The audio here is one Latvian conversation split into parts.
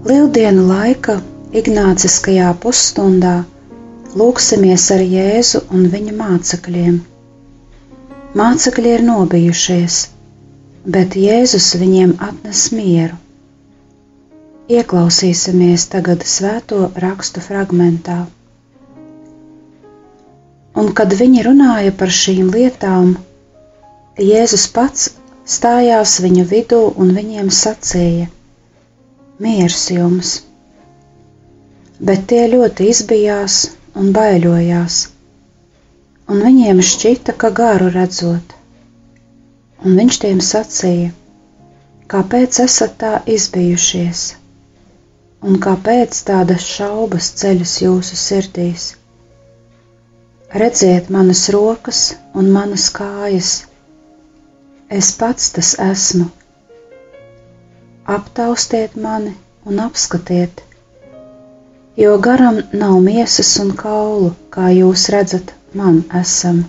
Lieldienu laika Ignāciskajā pusstundā lūksimies ar Jēzu un viņa mācekļiem. Mācekļi ir nobijušies, bet Jēzus viņiem atnes mieru. Ieklausīsimies tagad svēto rakstu fragmentā. Un kad viņi runāja par šīm lietām, Jēzus pats stājās viņu vidū un viņiem sacīja: Miers jums! Bet tie ļoti izbijās un baidījās, un viņiem šķita, ka garu redzot. Un viņš tiem sacīja: Kāpēc esat tā izbijušies, un kāpēc tādas šaubas ceļas jūsu sirdīs? Redziet manas rokas un manas kājas, es pats tas esmu aptaustiet mani un apskatiet, jo garam nav miesas un kaulu, kā jūs redzat, man esam.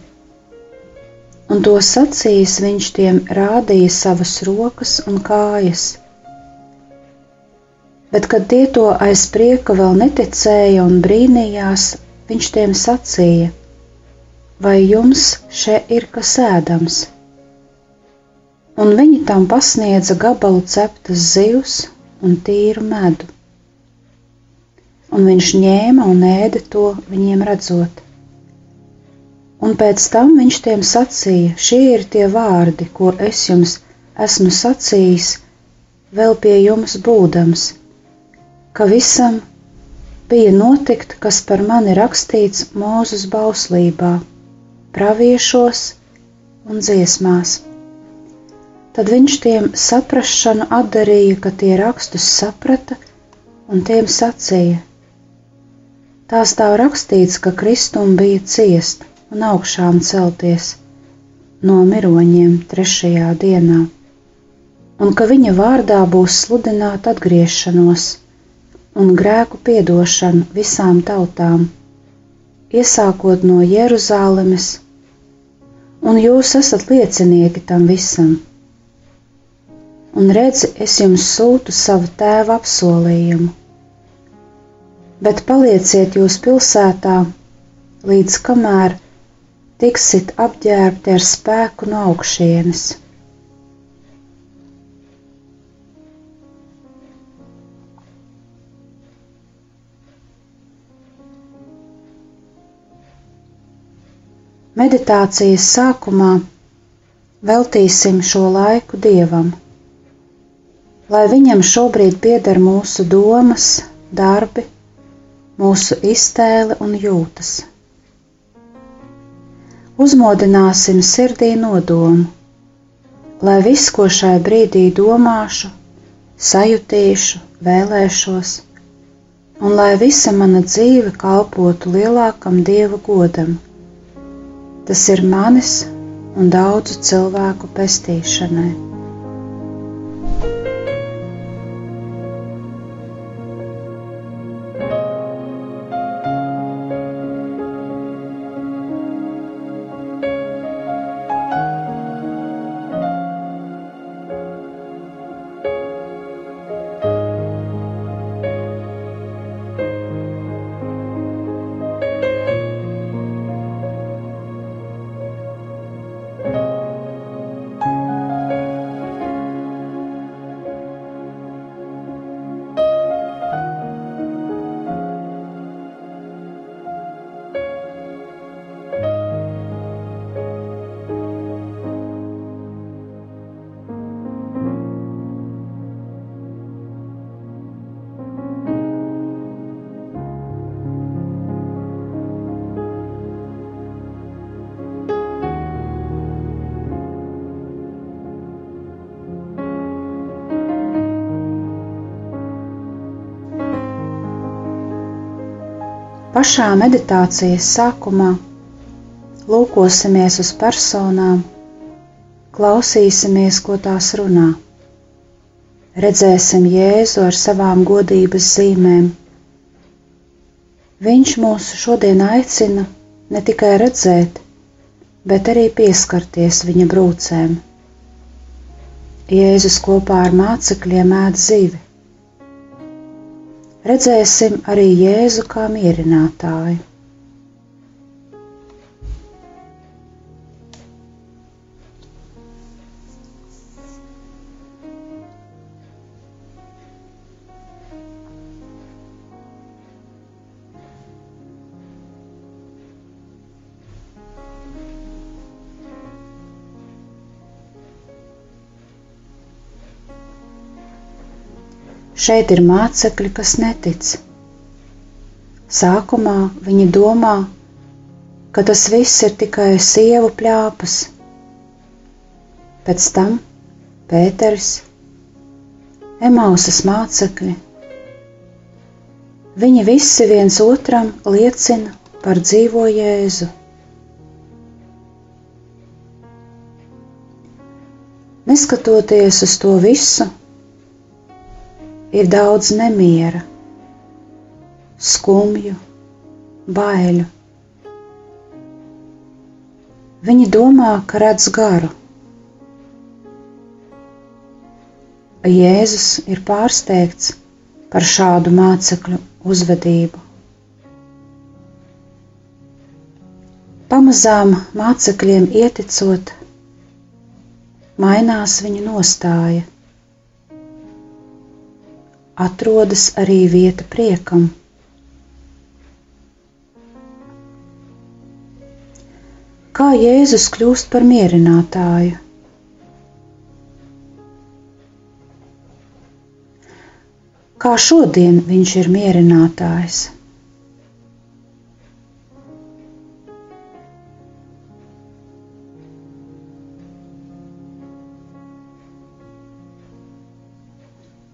Un to sacījis viņš tiem rādīja savas rokas un kājas. Bet, kad tie to aiz prieka vēl neticēja un brīnījās, viņš tiem sacīja: Vai jums šeit ir kas ēdams? Un viņi tam pasniedza gabalu ceptas zivs un tīru medu. Un viņš ņēma un ēda to viņiem redzot. Un pēc tam viņš tiem sacīja: Šie ir tie vārdi, ko es jums esmu sacījis, vēl pie jums būdams, ka visam bija notikt, kas par mani rakstīts mūzes bauslībā, praviešos un dziesmās. Tad viņš tiem saprašanu atdarīja, ka tie rakstus saprata un tiem sacīja: Tā stāv rakstīts, ka Kristum bija ciest un augšām celties no miroņiem trešajā dienā, un ka viņa vārdā būs sludināta atgriešanos un grēku piedošanu visām tautām, iesākot no Jeruzālemes, un jūs esat liecinieki tam visam un redzi, es jums sūtu savu tēva apsolījumu. Bet palieciet jūs pilsētā, līdz kamēr tiksit apģērbti ar spēku no augšienes. Meditācijas sākumā veltīsim šo laiku dievam lai viņam šobrīd pieder mūsu domas, darbi, mūsu iztēle un jūtas. Uzmodināsim sirdī nodomu, lai viss, ko šai brīdī domāšu, sajutīšu, vēlēšos, un lai visa mana dzīve kalpotu lielākam dieva godam. Tas ir manis un daudzu cilvēku pestīšanai. Pašā meditācijas sākumā lūkosimies uz personām, klausīsimies, ko tās runā. Redzēsim Jēzu ar savām godības zīmēm. Viņš mūs šodien aicina ne tikai redzēt, bet arī pieskarties viņa brūcēm. Jēzus kopā ar mācekļiem ēd zivi redzēsim arī Jēzu kā mierinātāju. Šeit ir mācekļi, kas netic. Sākumā viņi domā, ka tas viss ir tikai sievu plāpas. Pēc tam Pēters, Emausas mācekļi. Viņi visi viens otram liecina par dzīvo Jēzu. Neskatoties uz to visu, ir daudz nemiera, skumju, baiļu. Viņi domā, ka redz garu. Jēzus ir pārsteigts par šādu mācekļu uzvedību. Pamazām mācekļiem ieticot, mainās viņu nostāja atrodas arī vieta priekam. Kā Jēzus kļūst par mierinātāju? Kā šodien viņš ir mierinātājs?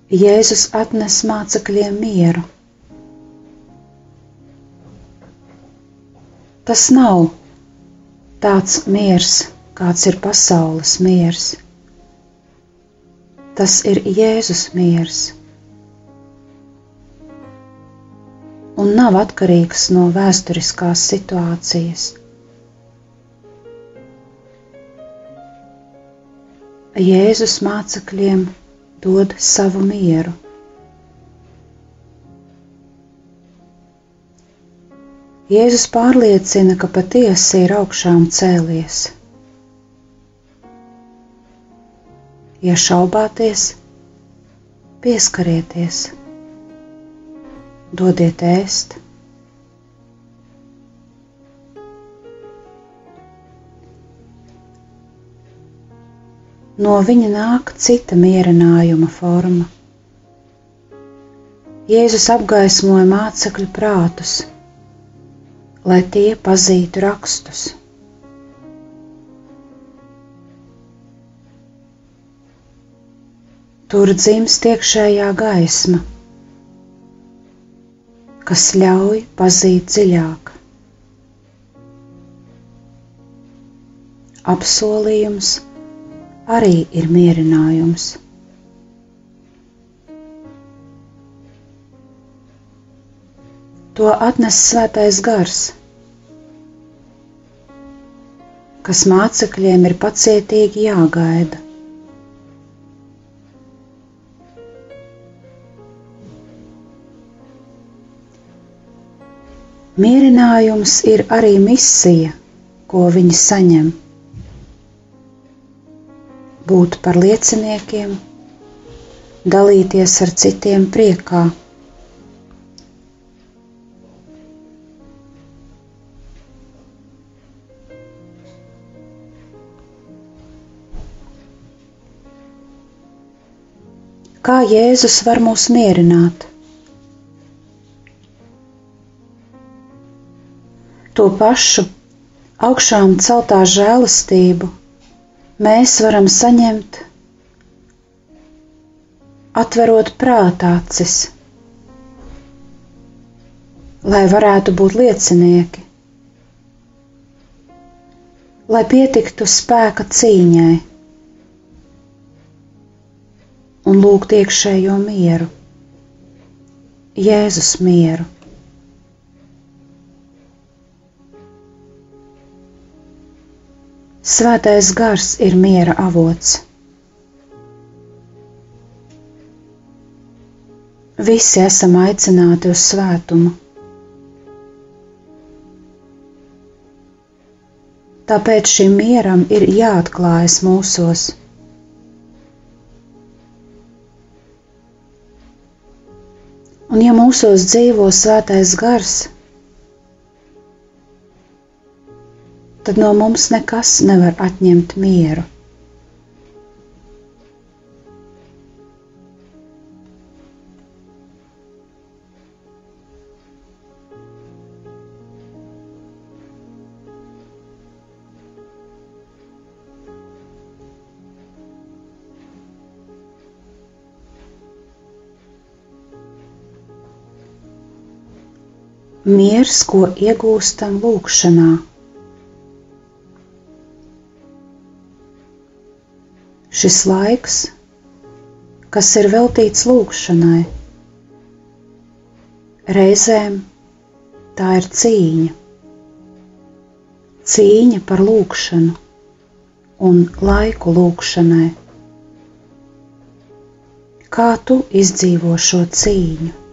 Jēzus atnes mācekļiem mieru. Tas nav tāds miers, kāds ir pasaules miers. Tas ir Jēzus miers. Un nav atkarīgs no vēsturiskās situācijas. Jēzus mācekļiem dod savu mieru. Jēzus pārliecina, ka patiesi ir augšām cēlies. Ja šaubāties, pieskarieties, dodiet ēst. No viņa nāk cita mierinājuma forma. Jēzus apgaismoja mācekļu prātus, lai tie pazītu rakstus. Tur dzimst iekšējā gaisma, kas ļauj pazīt dziļāk. Apsolījums arī ir mierinājums. To atnes svētais gars, kas mācekļiem ir pacietīgi jāgaida. Mierinājums ir arī misija, ko viņi saņem būt par lieciniekiem, dalīties ar citiem priekā. Kā Jēzus var mūs mierināt? To pašu augšām celtā žēlastību mēs varam saņemt, atverot prātācis, lai varētu būt liecinieki, lai pietiktu spēka cīņai un lūgt iekšējo mieru, Jēzus mieru. Svētais gars ir miera avots. Visi esam aicināti uz svētumu. Tāpēc šim mieram ir jāatklājas mūsos. Un ja mūsos dzīvo svētais gars, tad no mums nekas nevar atņemt mieru. miers, ko iegūstam lūgšanā. Šis laiks, kas ir veltīts lūgšanai, reizēm tā ir cīņa. Cīņa par lūgšanu un laiku lūgšanai. Kā tu izdzīvo šo cīņu?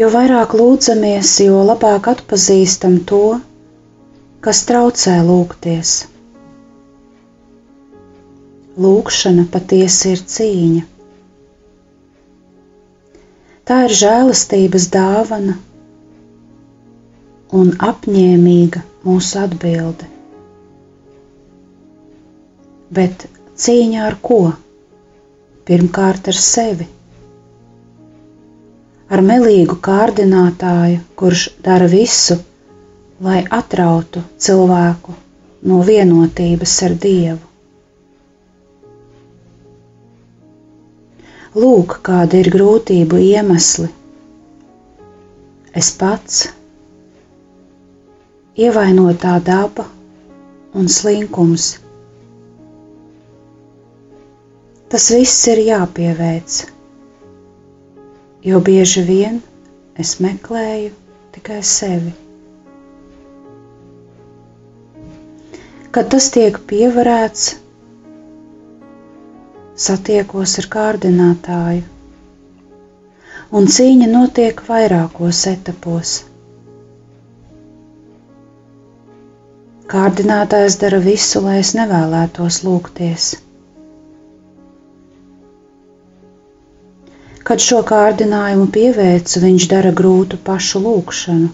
Jo vairāk lūdzamies, jo labāk atpazīstam to, kas traucē lūgties. Lūkšana patiesi ir cīņa. Tā ir žēlastības dāvana un apņēmīga mūsu atbilde. Bet cīņa ar ko? Pirmkārt ar sevi ar melīgu kārdinātāju, kurš dara visu, lai atrautu cilvēku no vienotības ar Dievu. Lūk, kāda ir grūtību iemesli. Es pats, ievainotā daba un slinkums. Tas viss ir jāpieveic jo bieži vien es meklēju tikai sevi. Kad tas tiek pievarēts, satiekos ar kārdinātāju, un cīņa notiek vairākos etapos. Kārdinātājs dara visu, lai es nevēlētos lūgties. Kad šo kārdinājumu pieveicu, viņš dara grūtu pašu lūgšanu.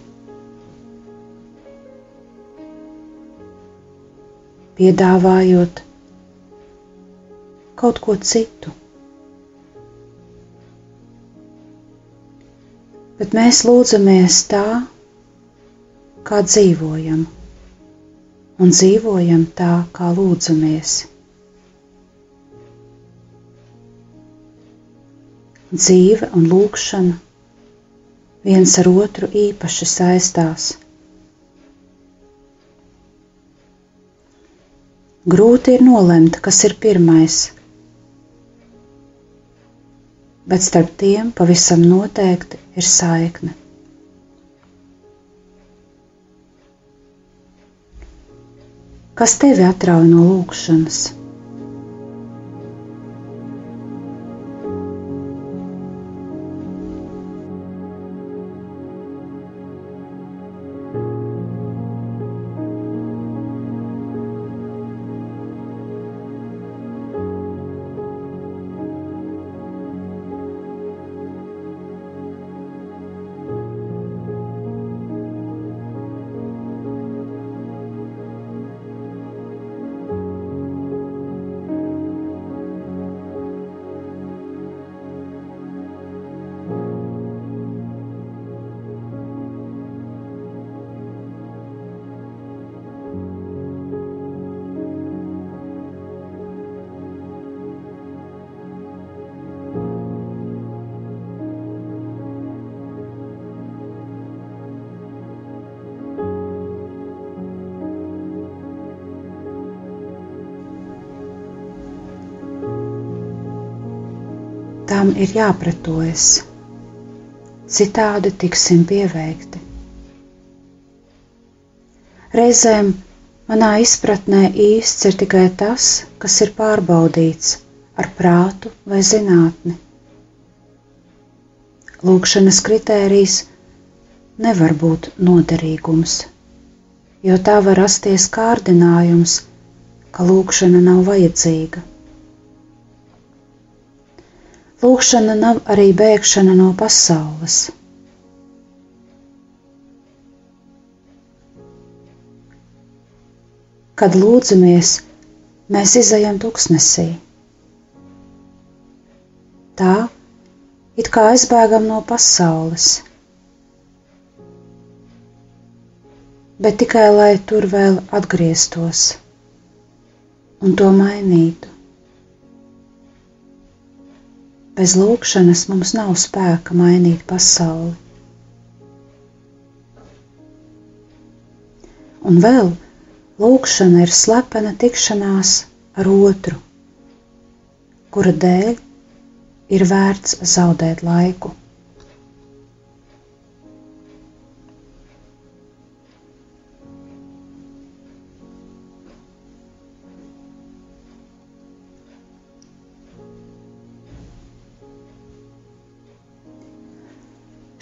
Piedāvājot kaut ko citu. Bet mēs lūdzamies tā, kā dzīvojam, un dzīvojam tā, kā lūdzamies. Dzīve un lūkšana viens ar otru īpaši saistās. Grūti ir nolemt, kas ir pirmais, bet starp tiem pavisam noteikti ir saikne. Kas tevi atrauj no lūkšanas? Tam ir jāpratojas, citādi tiksim pieveikti. Reizēm manā izpratnē īsts ir tikai tas, kas ir pārbaudīts ar prātu vai zinātni. Lūkšanas kritērijs nevar būt noderīgums, jo tā var rasties kārdinājums, ka lūkšana nav vajadzīga. Lūkšana nav arī bēgšana no pasaules. Kad lūdzamies, mēs izējam tuksnesī. Tā it kā aizbēgam no pasaules, bet tikai lai tur vēl atgrieztos un to mainītu. Bez lūkšanas mums nav spēka mainīt pasauli. Un vēl lūkšana ir slepena tikšanās ar otru, kura dēļ ir vērts zaudēt laiku.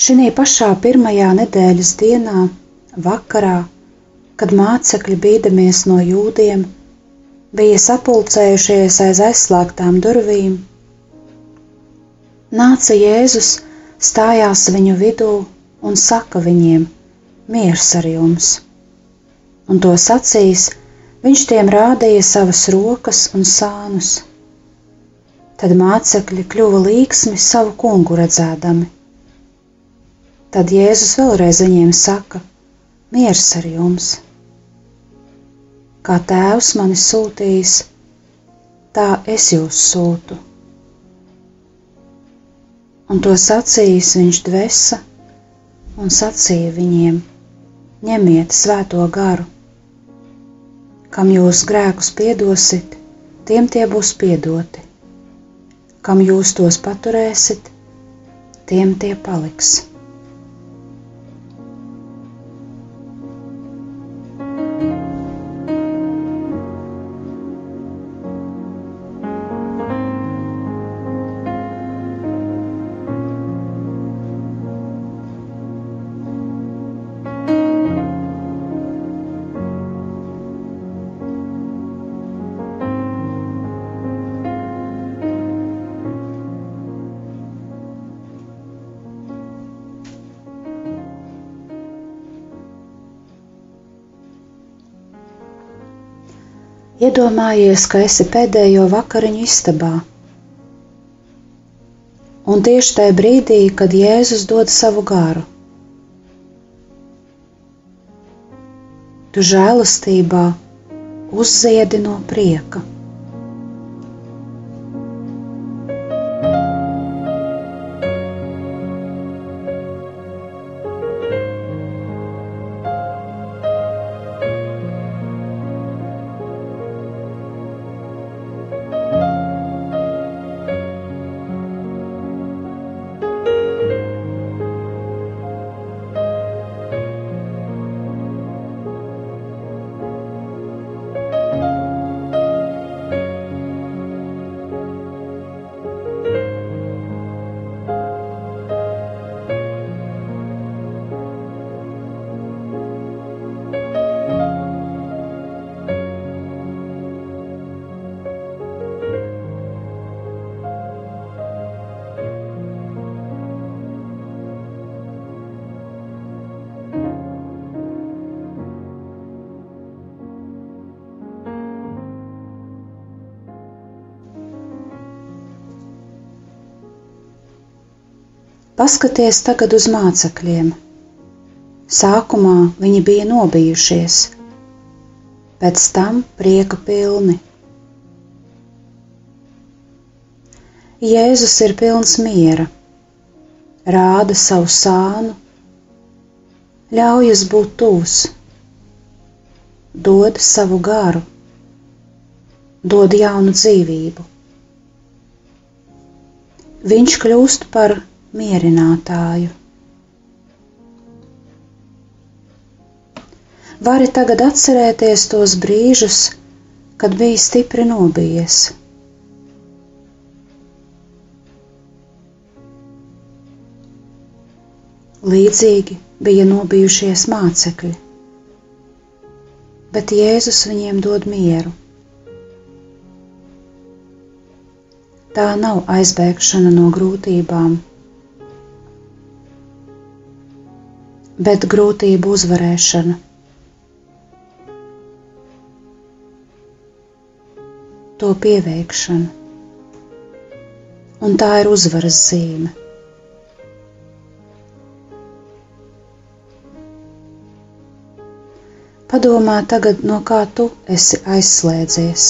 Šī pašā pirmajā nedēļas dienā, vakarā, kad mācekļi bīdamies no jūdiem, bija sapulcējušies aiz aizslēgtām durvīm, nāca Jēzus, stājās viņu vidū un saka viņiem: Miers ar jums! Un to sacīs, viņš tiem rādīja savas rokas un sānus. Tad mācekļi kļuva līksmi savu kungu redzēdami Tad Jēzus vēlreiz viņiem saka: Miers ar jums! Kā tēvs mani sūtījis, tā es jūs sūtu. Un to sacījis viņš dvesa un sacīja viņiem: Ņemiet svēto garu, kam jūs grēkus piedosit, tiem tie būs piedoti, kam jūs tos paturēsit, tiem tie paliks. Iedomājies, ka esi pēdējo vakariņu istabā. Un tieši tajā brīdī, kad Jēzus dod savu garu, tu žēlastībā uzziedi no prieka. Paskaties tagad uz mācekļiem. Sākumā viņi bija nobijušies, pēc tam prieka pilni. Jēzus ir pilns miera, rāda savu sānu, ļaujas būt tūs, dod savu garu, dod jaunu dzīvību. viņš kļūst par mierinātāju. Vari tagad atcerēties tos brīžus, kad biji stipri nobijies. Līdzīgi bija nobijušies mācekļi, bet Jēzus viņiem dod mieru. Tā nav aizbēgšana no grūtībām, bet grūtību uzvarēšana. to pieveikšanu. Un tā ir uzvaras zīme. Padomā tagad, no kā tu esi aizslēdzies.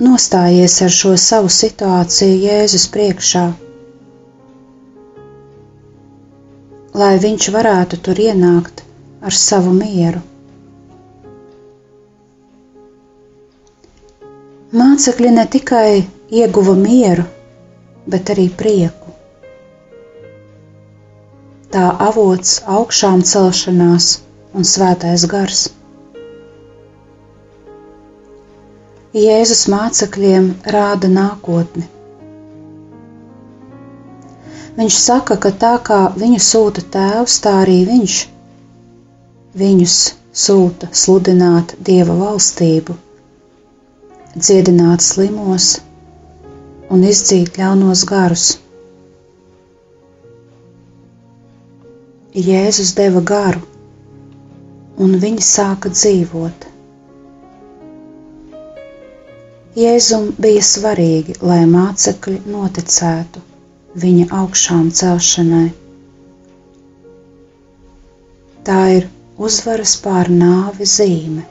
Nostājies ar šo savu situāciju Jēzus priekšā, lai viņš varētu tur ienākt ar savu mieru. Mācekļi ne tikai ieguva mieru, bet arī prieku. Tā avots augšām celšanās un svētais gars. Jēzus mācekļiem rāda nākotni. Viņš saka, ka tā kā viņu sūta tēvs, tā arī viņš viņus sūta sludināt dieva valstību, dziedināt slimos un izdzīt ļaunos garus. Jēzus deva garu, un viņi sāka dzīvot. Jēzum bija svarīgi, lai mācekļi noticētu viņa augšām celšanai. Tā ir uzvaras pār nāvi zīme.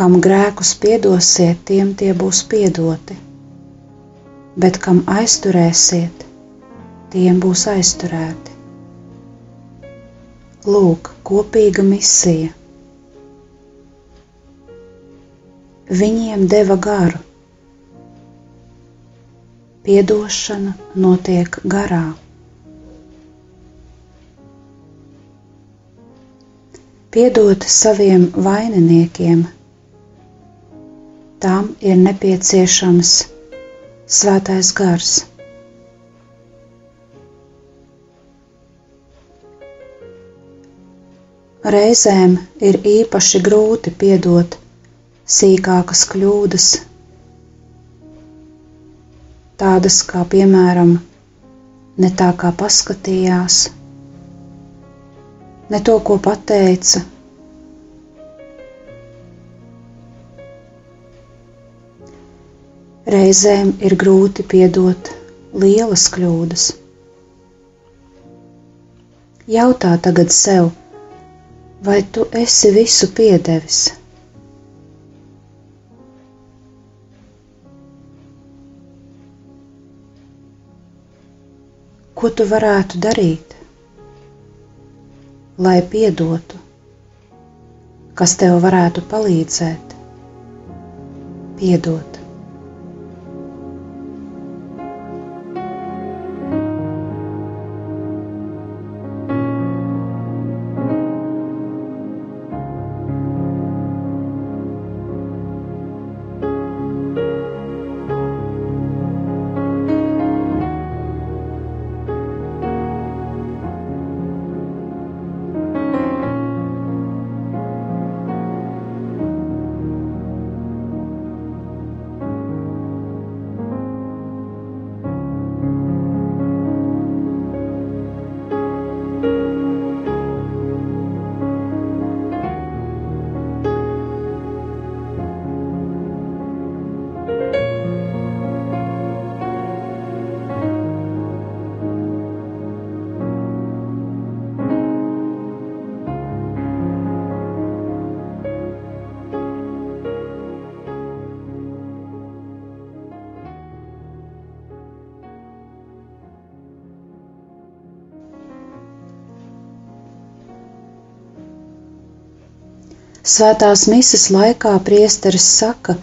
Kam grēkus piedosiet, tiem tie būs piedoti, bet kam aizturēsiet, tiem būs aizturēti. Lūk, kopīga misija viņiem deva garu. Piedošana notiek garā. Piedot saviem vaininiekiem, tam ir nepieciešams svētais gars. Reizēm ir īpaši grūti piedot sīkākas kļūdas, tādas kā piemēram ne tā kā paskatījās, ne to, ko pateica. Reizēm ir grūti piedot lielas kļūdas. Jautā tagad sev, vai tu esi visu piedevis? Ko tu varētu darīt, lai piedotu, kas tev varētu palīdzēt? Piedot. Svētās mises laikā priesteris saka: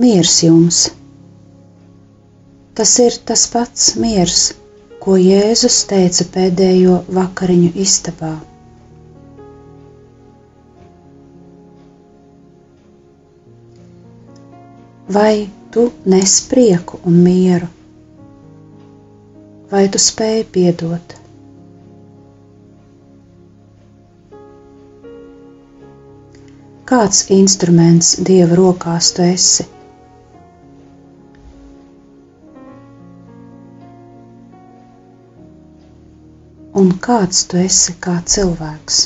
Miers jums! Tas ir tas pats miers, ko Jēzus teica pēdējo vakariņu istabā. Vai tu nes prieku un mieru? Vai tu spēj piedot? Kāds instruments Dieva rokās tu esi? Un kāds tu esi kā cilvēks?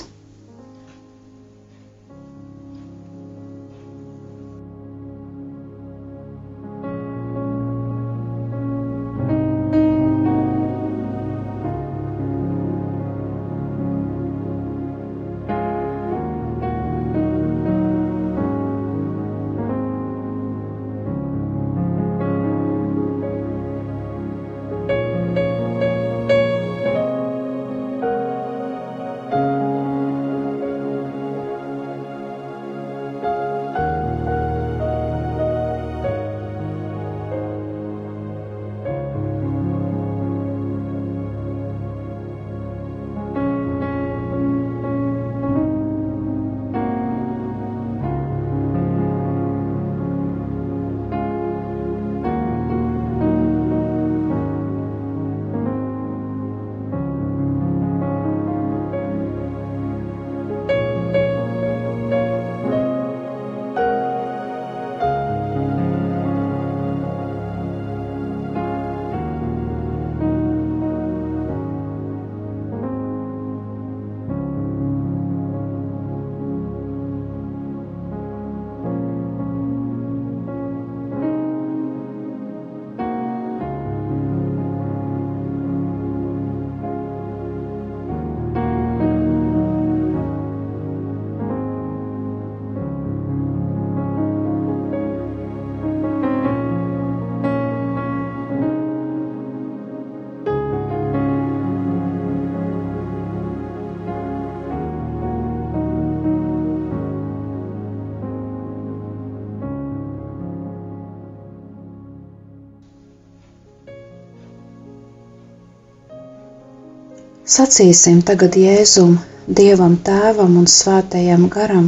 Sacīsim tagad Jēzum, Dievam Tēvam un Svētajam Garam,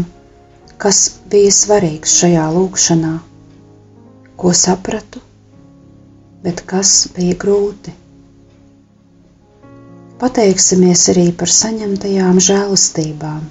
kas bija svarīgs šajā lūkšanā, ko sapratu, bet kas bija grūti. Pateiksimies arī par saņemtajām žēlastībām.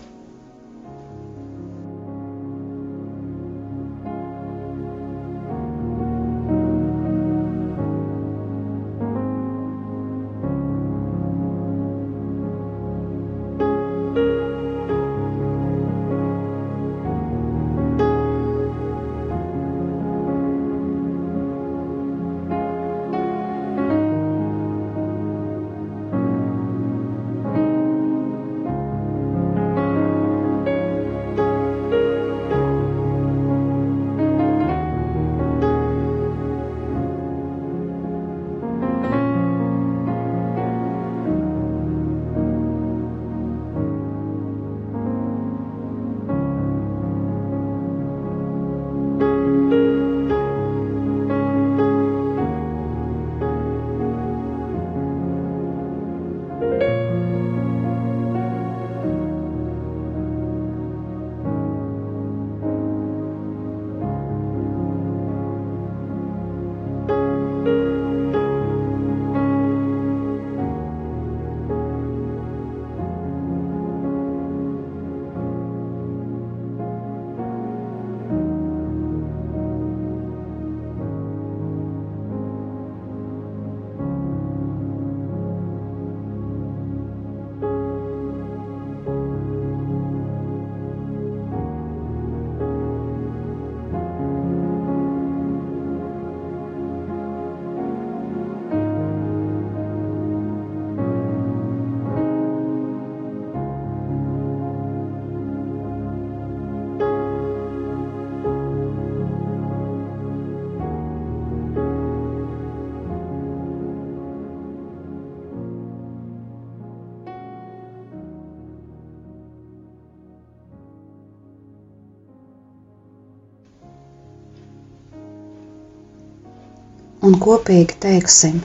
Un kopīgi teiksim: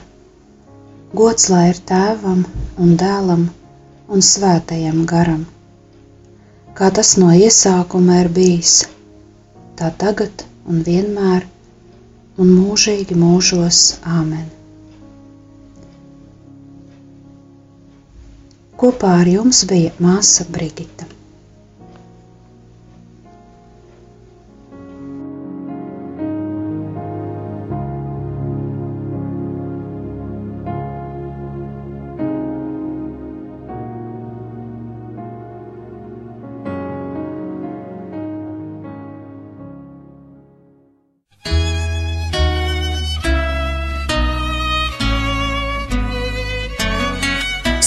Gods lai ir tēvam un dēlam un svētajam garam, kā tas no iesākuma ir bijis, tā tagad un vienmēr un mūžīgi mūžos Āmen. Kopā ar jums bija māsa Brigita.